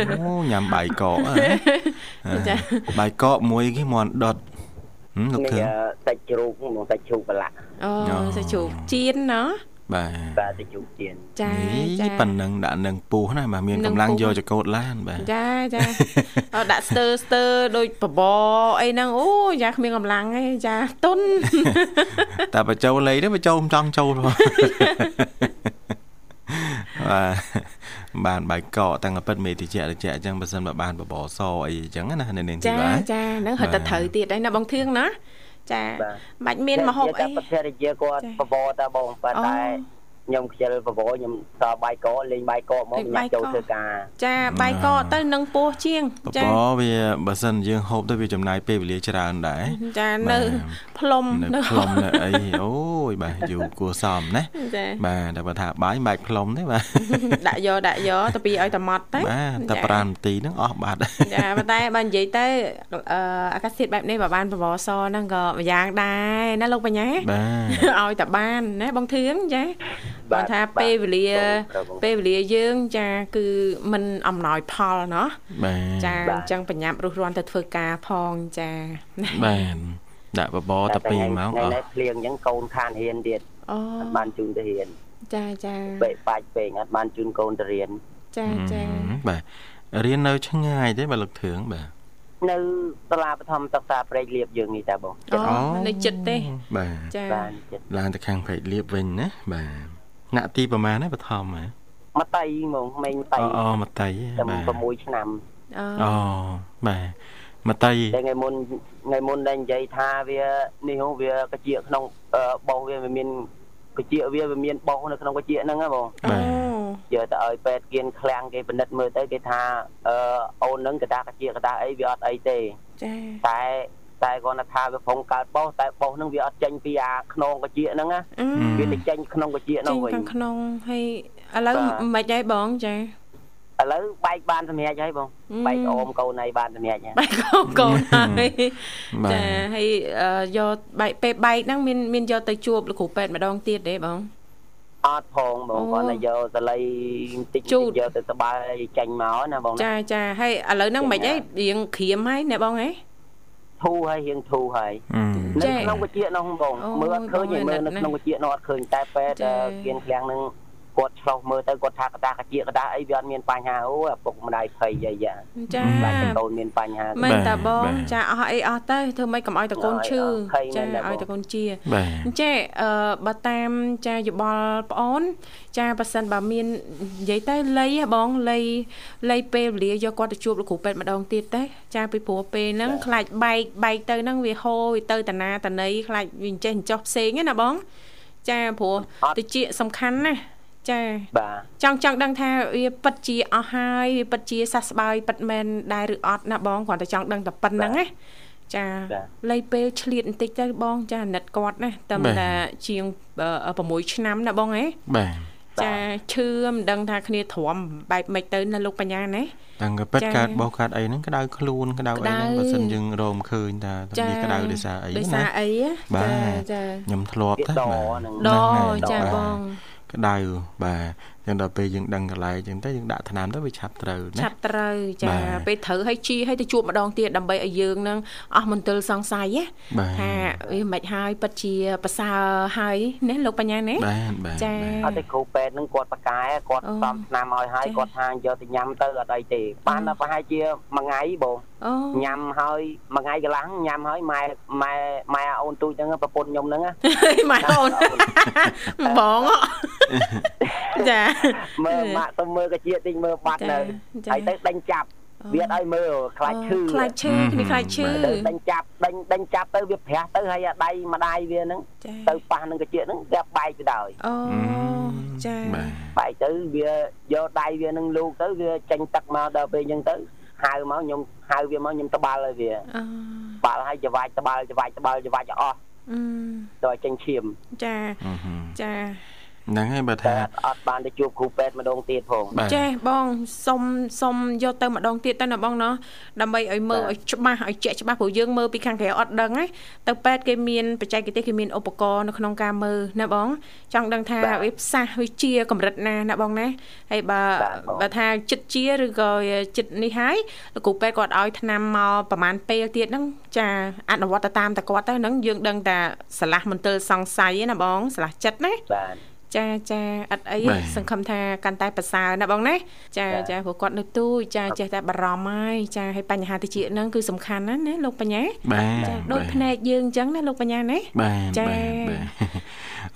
អូញ៉ាំបាយកកចាបាយកកមួយគេមន់ដុតលោកធឿងសាច់ជ្រូកមកសាច់ជ្រូកប្រឡាក់អូសាច់ជ្រូកជៀនណា បាទបាទទៅជុំទៀនចាចាប៉ណ្ណឹងដាក់នឹងពុះណាបាទមានកម្លាំងយកចកោតឡានបាទចាចាដាក់ស្ទើស្ទើដូចបបអីហ្នឹងអូយ៉ាគ្មានកម្លាំងទេចាទុនតែបចោលេទេបចោមិនចង់ចូលបាទបានបាយកកតាំងពិតមេតិចតិចអញ្ចឹងបើសិនបើបានបបសអីអញ្ចឹងណានៅនាងទីបាទចាចាហ្នឹងហត់តែត្រូវទៀតហើយណាបងធៀងណា ចាបាច់មានមហូបអីប្រធានរាជាគាត់បបរតាបងប៉ុន្តែខ្ញុំខ្ជិលបបរខ្ញុំតបាយកកលេងបាយកកមកញ៉ាំចូលធ្វើការចាបាយកកទៅនឹងពោះជាងចាបបរវាបើសិនយើងហូបទៅវាចំណាយពេលវេលាច្រើនដែរចានៅផ្លុំនៅផ្លុំនៅអីអូយបាទយូរគួរសមណាបាទតែបើថាបាយមិនបាច់ផ្លុំទេបាទដាក់យកដាក់យកទៅពីឲ្យតម៉ត់ទៅបាទតែ5នាទីហ្នឹងអស់បាត់ចាប៉ុន្តែបើនិយាយទៅអាកាសធាតុបែបនេះបើបានបបរសហ្នឹងក៏ម្យ៉ាងដែរណាលោកបញ្ញាឲ្យតែបានណាបងធឿងចាបាទថាពេលវេលាពេលវេលាយើងចាគឺมันអំណោយផលเนาะចាអញ្ចឹងបញ្ញាប់រុះរាន់ទៅធ្វើការផងចាបាទ ដាក់បបរតែ2ម៉ោងអស់ភ្លៀងអញ្ចឹងកូនខានរៀនទៀតអូអត់បានជូនទៅរៀនចាចាពេកបាច់ពេកអត់បានជូនកូនទៅរៀនចាចាបាទរៀននៅឆ្ងាយទេបើលោកធឿងបាទនៅសាលាបឋមសិក្សាព្រែកលៀបយើងនេះតាបងអូនៅចិត្តទេបាទចាបានចិត្តឡើងទៅខាងព្រែកលៀបវិញណាបាទណាក់ទីប្រហែលណាបឋមហ៎មកតៃហ្មងក្មេងតៃអូមកតៃបាទ6ឆ្នាំអូបាទ មតីតែថ្ងៃមុនថ្ងៃមុនដែលនិយាយថាវានេះវាកាជាក្នុងបោសវាមានកាជាវាវាមានបោសនៅក្នុងកាជាហ្នឹងហ៎បងបាទយកទៅឲ្យពេទ្យគៀនឃ្លាំងគេពិនិត្យមើលទៅគេថាអឺអូនហ្នឹងកដាកាជាកដាអីវាអត់អីទេចាតែតែគាត់ថាវាផងកើតបោសតែបោសហ្នឹងវាអត់ចេញពីអាខ្នងកាជាហ្នឹងណាវាទៅចេញក្នុងកាជាហ្នឹងវិញចេញក្នុងហើយឥឡូវមិនដែរបងចា ឥឡូវបែកបានសម្រាប់ហើយបងបែកអមកូនឯងបានសម្រាប់បែកអមកូនហើយចាហើយយកបែកពេលបែកហ្នឹងមានមានយកទៅជួបលោកគ្រូពេទ្យម្ដងទៀតទេបងអត់ផងបងគាត់តែយកសលៃបន្តិចយកទៅត្បាល់ចាញ់មកណាបងចាចាហើយឥឡូវហ្នឹងមិនអីរៀងក្រៀមហើយណាបងហ៎ធូរហើយរៀងធូរហើយនៅក្នុងវិជានោះបងមើលអត់ឃើញមើលនៅក្នុងវិជានោះអត់ឃើញតែពេទ្យគៀនឃ្លាំងនឹង គាត់ឆ្លោះមើលទៅគាត់ថាកតាកជាកតាអីវាអត់មានបញ្ហាអូឪពុកម្ដាយភ័យយាយយ៉ាចាបាច់កូនមានបញ្ហាមែនតាបង ចាអស់អីអស់ទៅធ្វើម៉េចកុំឲ្យតកូនឈឺចាឲ្យតកូនជាអញ្ចេះអឺបើតាមចាយោបល់ប្អូន ចាប៉ះសិនបើមាននិយាយទៅលៃបងលៃលៃពេលវេលាយកគាត់ទៅជួបលោកគ្រូពេទ្យម្ដងទៀតទេចាពីព្រោះពេលហ្នឹងខ្លាចបែកបែកទៅហ្នឹងវាហូរទៅតាណាតណីខ្លាចវាចេះចោះផ្សេងណាបងចាព្រោះតិចសំខាន់ណា ចាបាទចង់ចង់ដឹងថាវាពិតជាអស់ហើយវាពិតជាសះស្បើយពិតមែនដែរឬអត់ណាបងគ្រាន់តែចង់ដឹងតែប៉ុណ្្នឹងណាចាលៃពេលឆ្លៀតបន្តិចទៅបងចាអាណិតគាត់ណាតែតែជាង6ឆ្នាំណាបងហ៎បាទចាឈឺមិនដឹងថាគ្នាទ្រាំបែបម៉េចទៅណាលោកបញ្ញាណាតាំងក៏ប៉ិតកើតបោកកើតអីហ្នឹងក្តៅខ្លួនក្តៅអីហ្នឹងបើសិនយើងរមឃើញថាវាក្តៅដោយសារអីណាដោយសារអីចាចាខ្ញុំធ្លាប់តែដចាបង ក្តៅបាទចឹងដល់ពេលយើងដឹងកន្លែងចឹងទៅយើងដាក់ថ្នាំទៅវាឆាប់ត្រូវណាឆាប់ត្រូវចាពេលត្រូវឲ្យជីឲ្យទៅជួបម្ដងទៀតដើម្បីឲ្យយើងនឹងអស់មន្ទិលសង្ស័យណាថាវាមិនហើយពិតជាប្រសើរហើយណាលោកបញ្ញាណាបាទបាទចាអត់ទេគ្រូពេទ្យនឹងគាត់ប្រកែគាត់សំថ្នាំឲ្យហើយគាត់ថាយកទៅញ៉ាំទៅអត់អីទេបានតែប្រហែលជាមួយថ្ងៃបងញ៉ាំហើយមួយថ្ងៃកន្លះញ៉ាំហើយម៉ែម៉ែម៉ែអូនទូចហ្នឹងប្រពន្ធខ្ញុំហ្នឹងម៉ែអូនបង ចាមើលម៉ាក់ទៅមើលកាជាតិចមើលបាត់នៅហើយទៅដេញចាប់វាអត់ឲ្យមើលខ្លាចឈឺខ្លាចឈឺគ្នាខ្លាចឈឺដេញចាប់ដេញដេញចាប់ទៅវាប្រះទៅហើយអាដៃម្ដាយវាហ្នឹងទៅប៉ះនឹងកាជាហ្នឹងវាបែកទៅដោយអូចាបែកទៅវាយកដៃវានឹងលូកទៅវាចេញទឹកមកដល់ពេលអញ្ចឹងទៅហៅមកខ្ញុំហៅវាមកខ្ញុំត្បាល់ឲ្យវាបាល់ឲ្យច្វាច់ត្បាល់ច្វាច់ត្បាល់ច្វាច់អស់ទៅឲ្យចេញឈាមចាចា ហ្នឹងហើយបើថាអត់បានទៅជួបគ្រូពេទ្យម្ដងទៀតផងចេះបងសុំសុំយកទៅម្ដងទៀតទៅណាបងណោះដើម្បីឲ្យមើលឲ្យច្បាស់ឲ្យជាក់ច្បាស់ព្រោះយើងមើលពីខាងក្រៅអត់ដឹងណាទៅពេទ្យគេមានបច្ចេកទេសគេមានឧបករណ៍នៅក្នុងការមើលណាបង ចង់ដឹងថាវាផ្សះវាជាកម្រិតណាណាបងណាហើយបើបើថាចិត្តជាឬក៏ចិត្តនេះហើយលោកគ្រូពេទ្យគាត់ឲ្យថ្នាំមកប្រហែលពេលទៀតហ្នឹងចាអនុវត្តទៅតាមតែគាត់ទៅហ្នឹងយើងដឹងតែឆ្លាស់មន្ទិលសង្ស័យណាបងឆ្លាស់ចិត្តណាបាទ ចាចាអត់អីសង្ឃឹមថាកាន់តែប្រសើរណាបងណាចាចាព្រោះគាត់នៅទូចចាចេះតែបារម្ភហើយចាហើយបញ្ហាតិចហ្នឹងគឺសំខាន់ណាស់ណាលោកបញ្ញាចាដូចភ្នែកយើងអញ្ចឹងណាលោកបញ្ញាណាចា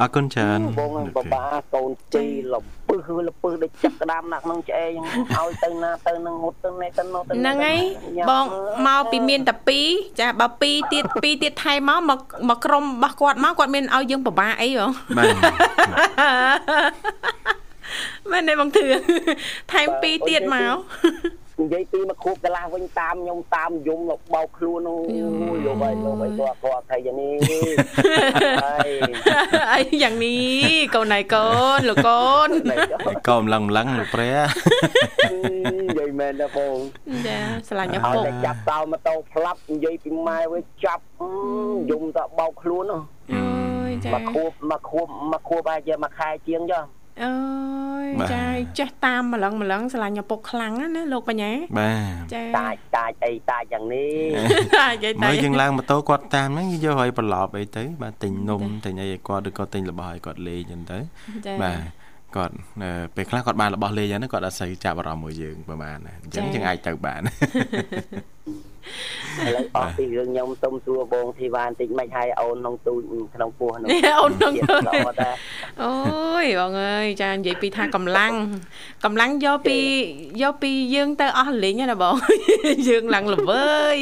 អរគុណច្រើនបងបបាកូនទីលំពឹសលពឹសដូចចាក់ក្តាមណាក្នុងឆ្អេងឲ្យទៅណាទៅនឹងងុតទៅនេះទៅនោះទៅហ្នឹងហើយបងមកពីមានតែ2ចាបើ2ទៀត2ទៀតថែមមកមកក្រុមរបស់គាត់មកគាត់មានឲ្យយើងពិបាកអីបងបាទមែនទេបងធឿថែម2ទៀតមក និយាយពីមកខួបកន្លះវិញតាមខ្ញុំតាមយំបោកខ្លួននោះយកឲ្យលោកឲ្យគាត់គាត់ថៃយ៉ាងនេះហើយអីយ៉ាងនេះកូនណៃកូនលោកកូនកូនម្លឹងម្លឹងលោកព្រះនិយាយមែនណាបងចាស្រឡាញ់ឪពុកចាប់តោម៉ូតូផ្លាប់និយាយពីម៉ែវិញចាប់យំទៅបោកខ្លួននោះអើយចាមកខួបមកខួបមកខួបហើយជាមួយខែជាងចុះ អើយចាចេះតាមម្លឹងម្លឹងស្រឡាញ់ឪពុកខ្លាំងណាលោកបញ្ញាបាទចាតាចតាចអីតាចយ៉ាងនេះតាចអីតាចមើលយើងឡើងម៉ូតូគាត់តាមហ្នឹងយកឲ្យប្រឡប់អីទៅបាទទិញនំទិញអីឲ្យគាត់ឬក៏ទិញរបស់ឲ្យគាត់លេងអញ្ចឹងទៅបាទ គាត់ពេលខ្លះគាត់បានរបស់លេងហ្នឹងគាត់អត់សូវចាប់អារម្មណ៍មួយយើងប្រហែលអញ្ចឹងយើងអាចទៅបានឥឡូវអស់ពីរឿងខ្ញុំសុំសួរបងធីវ៉ាបន្តិចមិនហើយអូនក្នុងទូចក្នុងពោះក្នុងអូនក្នុងអូយបងអើយចានិយាយពីថាកម្លាំងកម្លាំងយកពីយកពីយើងទៅអស់លេងណាបងយើងឡើងល្វើយ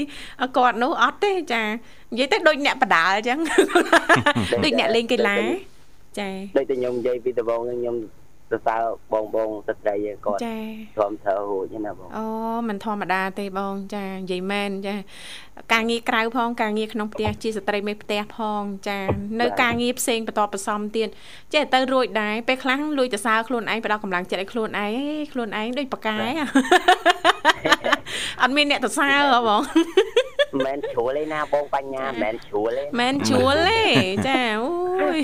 គាត់នោះអត់ទេចានិយាយទៅដូចអ្នកបដាលអញ្ចឹងដូចអ្នកលេងកីឡា ចាដូចតែខ្ញុំនិយាយពីដំបូងខ្ញុំ សរសើរបងបងស្ត្រីគាត់ចាព្រមធ្វើរួចណាបងអូមិនធម្មតាទេបងចានិយាយមែនចាការងារក្រៅផងការងារក្នុងផ្ទះជាស្ត្រីមេផ្ទះផងចានៅការងារផ្សេងបន្តបន្សំទៀតចេះទៅរួចដែរពេលខ្លះលួចទៅសើខ្លួនឯងផ្ដល់កម្លាំងចិត្តឲ្យខ្លួនឯងខ្លួនឯងដូចប៉កែអត់មានអ្នកទៅសើហ៎បងមិនជ្រួលទេណាបងបញ្ញាមិនជ្រួលទេមិនជ្រួលទេចាអូយ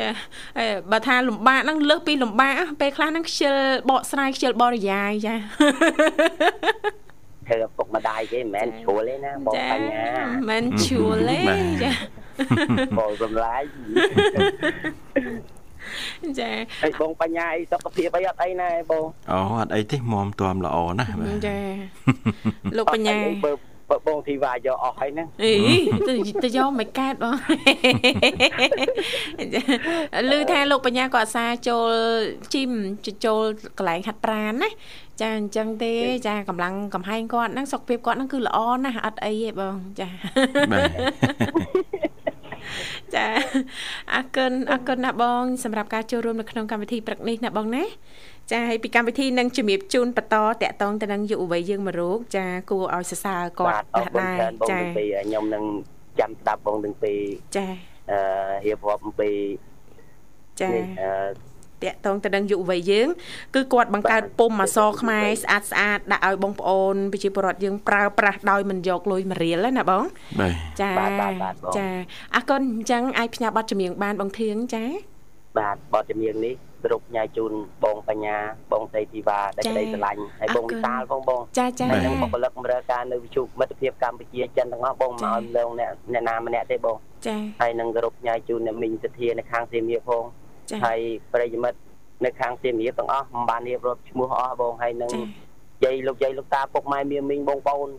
ចាបើថាលំបាកហ្នឹងលើសពីលំបាកពេលខ្លះហ្នឹងខ្ជិលបកស្រាយខ្ជិលបរិយាយចាធ្វើពុកម្ដាយគេមិនមែនជ្រួលទេណាបងបញ្ញាមិនជ្រួលទេចាបងសម្លាយចាហើយបងបញ្ញាអីសុខភាពអីអត់អីណាបងអូអត់អីទេមុំទួមល្អណាស់បាទចាលោកបញ្ញាប ងធីវ៉ាយកអស់ហើយហ្នឹងអីទៅទៅយកមិនកើតបងឮថាលោកបញ្ញាក៏អាសាចូលជីមចូលកន្លែងហាត់ប្រាណណាចាអញ្ចឹងទេចាកម្លាំងកំហែងគាត់ហ្នឹងសុខភាពគាត់ហ្នឹងគឺល្អណាស់អត់អីទេបងចាចាអរគុណអរគុណណាបង សម្រាប់ការចូលរួមនៅក្នុងកម្មវិធីព្រឹកនេះណាបងណា ចាហើយពីកម្មវិធីនឹងជំរាបជូនបន្តតាក់ទងទៅនឹងយុវវ័យយើងមករោគចាគួរឲ្យសរសើរគាត់ដែរចាខ្ញុំនឹងចាំស្ដាប់បងទាំងពីរចាអឺរៀបរាប់អំពីចាអឺតាក់ទងទៅនឹងយុវវ័យយើងគឺគាត់បង្កើតពុំអសខ្មែរស្អាតស្អាតដាក់ឲ្យបងប្អូនប្រជាពលរដ្ឋយើងប្រើប្រាស់ដោយមិនយកលុយមួយរៀលណាបងចាចាអរគុណអញ្ចឹងអាចផ្ញើប័ណ្ណចម្រៀងបានបងធៀងចាបាទបទចម្រៀងនេះក្រុមញ៉ាយជូនបងបញ្ញាបងសីធីវ៉ាដែលក្តីស្រឡាញ់ហើយបងវិសាលផងបងចាចាហើយនឹងបុគ្គលិកបម្រើការនៅវិទ្យុមិត្តភាពកម្ពុជាចិនទាំងអស់បងមកឲ្យលើអ្នកអ្នកណាម្នាក់ទេបងចាហើយនឹងក្រុមញ៉ាយជូនអ្នកមីងសធានៅខាងសៀមរាបផងហើយប្រិយមិត្តនៅខាងសៀមរាបទាំងអស់មិនបានរៀបរាប់ឈ្មោះអស់បងហើយនឹងយាយលោកយាយលោកតាពុកម៉ែមីមីងបងប្អូន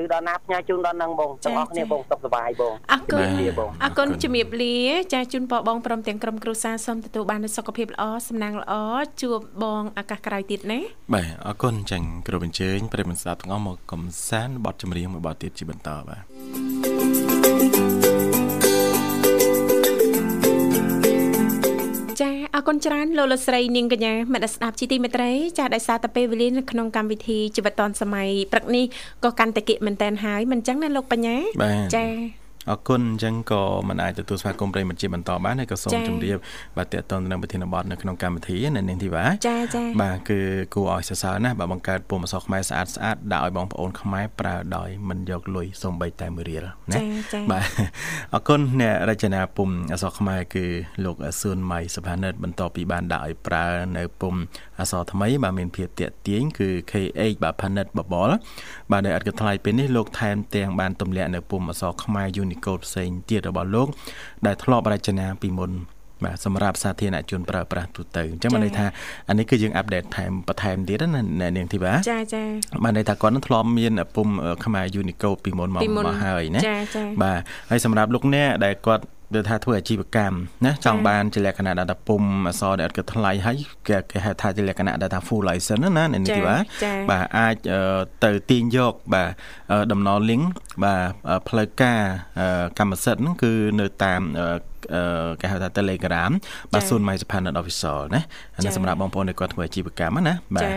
ឬដល់ណាផ្ញើជូនដល់នឹងបងទាំងអស់គ្នាបងសុខសប្បាយបងអរគុណអរគុណជំរាបលាចាជូនពរបងព្រមទាំងក្រុមគ្រួសារសូមទទួលបាននូវសុខភាពល្អសំណាងល្អជួបបងឱកាសក្រោយទៀតណាបាទអរគុណចាញ់គ្រប់អញ្ជើញប្រិយមិត្តស្ដាប់ទាំងអស់មកកំសាន្តបទចម្រៀងមួយបទទៀតជាបន្តបាទ អរគុណច្រើនលោកលោកស្រីនាងកញ្ញាមិត្តស្ដាប់ជីទីមេត្រីចាដោយសារតែពេលវេលានៅក្នុងកម្មវិធីជីវិតឌွန်សម័យព្រឹកនេះក៏កាន់តែគិមែនតែនហើយមិនចឹងណាលោកបញ្ញាចា អរគុណអញ្ចឹងក៏មិនអាចទទួលស្វាគមន៍ប្រិមត្តជាបន្តបានហើយក៏សូមជម្រាបបាទតេតតទៅនឹងប្រធានបទនៅក្នុងកម្មវិធីនៅនាងធីវ៉ាចាចាបាទគឺគួរឲ្យសរសើរណាស់បាទបង្កើតពុម្ពអក្សរខ្មែរស្អាតស្អាតដាក់ឲ្យបងប្អូនខ្មែរប្រើដោយមិនយកលុយសំបីតែមួយរៀលណាបាទអរគុណអ្នករចនាពុម្ពអក្សរខ្មែរគឺលោកសឿនម៉ៃសុផានិតបន្ទាប់ពីបានដាក់ឲ្យប្រើនៅពុម្ពអក្សរថ្មីបាទមានភាពតាក់ទាញគឺ KH បាទផានិតបបលបាទដោយឥតគិតថ្លៃពេលនេះលោកថែមទាំងបានទម្លាក់នៅពុម្ពអក្សរខ្មែរ Unicode ផ្សេងទៀតរបស់លោកដែលធ្លាប់រចនាពីមុនបាទសម្រាប់សាធារណជនប្រើប្រាស់ទូទៅអញ្ចឹងបានន័យថាអានេះគឺយើងអាប់ដេតថែមបន្ថែមទៀតណានាងធីបាចាចាបានន័យថាគាត់នឹងធ្លាប់មានពុំខ្មែរ Unicode ពីមុនមកមកហើយណាបាទហើយសម្រាប់លោកអ្នកដែលគាត់ ដូចថាធ្វើអាជីវកម្មណាចង់បានជាលក្ខណៈ data ពុំអសរដែលអត់គិតថ្លៃហើយគេគេហៅថាជាលក្ខណៈ data full license ណានេះទីបាទបាទអាចទៅទាញយកបាទដំណ link បាទផ្លូវការកម្មសិទ្ធិហ្នឹងគឺនៅតាមគេហៅថា Telegram បាទសូន My Japan Official ណាអានេះសម្រាប់បងប្អូនដែលគាត់ធ្វើអាជីវកម្មណាបាទ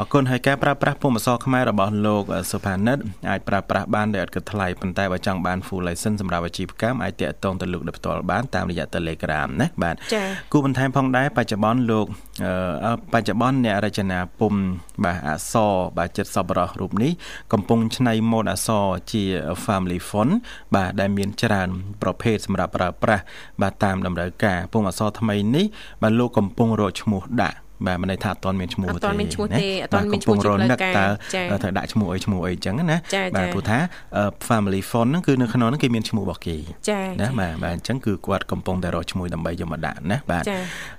អរគុណហើយការប្រើប្រាស់ពុម្ពអក្សរខ្មែររបស់លោកសុផានិតអាចប្រើប្រាស់បានដោយឥតគិតថ្លៃប៉ុន្តែបើចង់បាន full license សម្រាប់អាជីវកម្មអាចតាក់ទងទៅលោកដោយផ្ទាល់បានតាមរយៈ Telegram ណាបាទគូបន្ថែមផងដែរបច្ចុប្បន្នលោកបច្ចុប្បន្នអ្នករចនាពុម្ពបាទអក្សរបាទចិត្តសប្បុរសរូបនេះកំពុងច្នៃម៉ូដអក្សរជា family font បាទដែលមានច្រើន ប្រភេទសម្រាប់ប្រើប្រាស់បាទតាមតម្រូវការពុំអក្សរថ្មីនេះបាទលោកកំពុងរកឈ្មោះដាក់ បាទមិនន័យថាអត់ទាន់មានឈ្មោះទេអត់ទាន់មានឈ្មោះទេអត់ទាន់មានឈ្មោះជាផ្លូវការតើត្រូវដាក់ឈ្មោះអីឈ្មោះអីចឹងណាបាទព្រោះថា family fund ហ្នឹងគឺនៅក្នុងហ្នឹងគេមានឈ្មោះរបស់គេណាបាទបាទអញ្ចឹងគឺគាត់កំពុងតែរកឈ្មោះដើម្បីយកមកដាក់ណាបាទ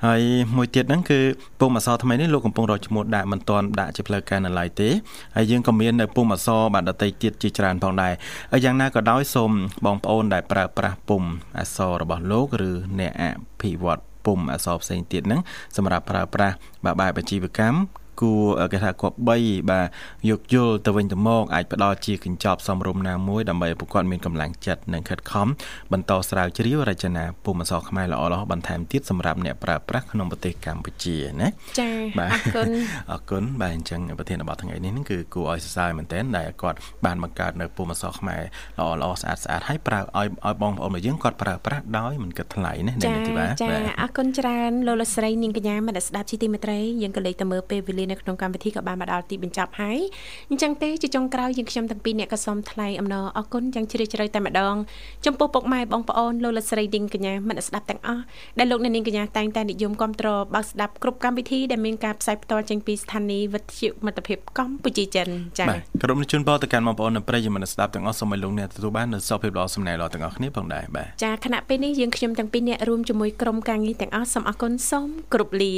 ហើយមួយទៀតហ្នឹងគឺពុំអសថ្មីនេះលោកកំពុងរកឈ្មោះដាក់មិនទាន់ដាក់ជាផ្លូវការនៅឡើយទេហើយយើងក៏មាននៅពុំអសបាទដតីទៀតជាច្រើនផងដែរហើយយ៉ាងណាក៏ដោយសូមបងប្អូនដែលប្រើប្រាស់ពុំអសរបស់លោកឬអ្នកអភិវឌ្ឍ ពុំអសផ្សេងទៀតហ្នឹងសម្រាប់ប្រើប្រាស់បែបអាជីវកម្ម គួរគេថាគប្បីបាទយកយល់ទៅវិញទៅមកអាចផ្ដល់ជាកញ្ចប់សំរុំណាមួយដើម្បីឲ្យពួកគាត់មានកម្លាំងចិត្តនិងខិតខំបន្តស្រាវជ្រាវរចនាពុម្ពអក្សរខ្មែរល្អៗបន្ថែមទៀតសម្រាប់អ្នកប្រើប្រាស់ក្នុងប្រទេសកម្ពុជាណាចា៎អរគុណអរគុណបាទអញ្ចឹងប្រធានបទថ្ងៃនេះគឺគួរឲ្យសរសើរមែនទែនដែលគាត់បានបង្កើតនៅពុម្ពអក្សរខ្មែរល្អល្អស្អាតស្អាតហើយប្រើឲ្យឲ្យបងប្អូនរបស់យើងគាត់ប្រើប្រាស់ដោយមិនគិតថ្លៃណាអ្នកនាងធីបាចា៎អរគុណច្រើនលោកលស្រីនាងកញ្ញាមនស្ដាប់ជីទីមេត្រីយើងក៏លេខទៅមើលពេលវេលានៅក្នុងកម្មវិធីក៏បានមកដល់ទីបញ្ចប់ហើយអញ្ចឹងទេជាចុងក្រោយយើងខ្ញុំទាំងពីរអ្នកក៏សូមថ្លែងអំណរអគុណយ៉ាងជ្រាលជ្រៅតែម្ដងចំពោះពុកម៉ែបងប្អូនលោកលោកស្រីឌីងកញ្ញាមិត្តស្ដាប់ទាំងអស់ដែលលោកអ្នកនាងកញ្ញាតែងតែនិយមគ្រប់គ្រងបើកស្ដាប់គ្រប់កម្មវិធីដែលមានការផ្សាយផ្ទាល់ចេញពីស្ថានីយ៍វិទ្យុមិត្តភាពកម្ពុជាចិនចា៎បាទក្រុមជូនពរទៅកាន់បងប្អូននៅប្រិយមិត្តស្ដាប់ទាំងអស់សូមឲ្យលោកអ្នកទទួលបាននូវសុខភាពល្អសំណាងល្អទាំងអស់គ្នាផងដែរបាទចាខណៈពេលនេះយើងខ្ញុំទាំងពីរអ្នករួមជាមួយក្រុមការងារទាំងអស់សូមអរគុណសូមគោរពលា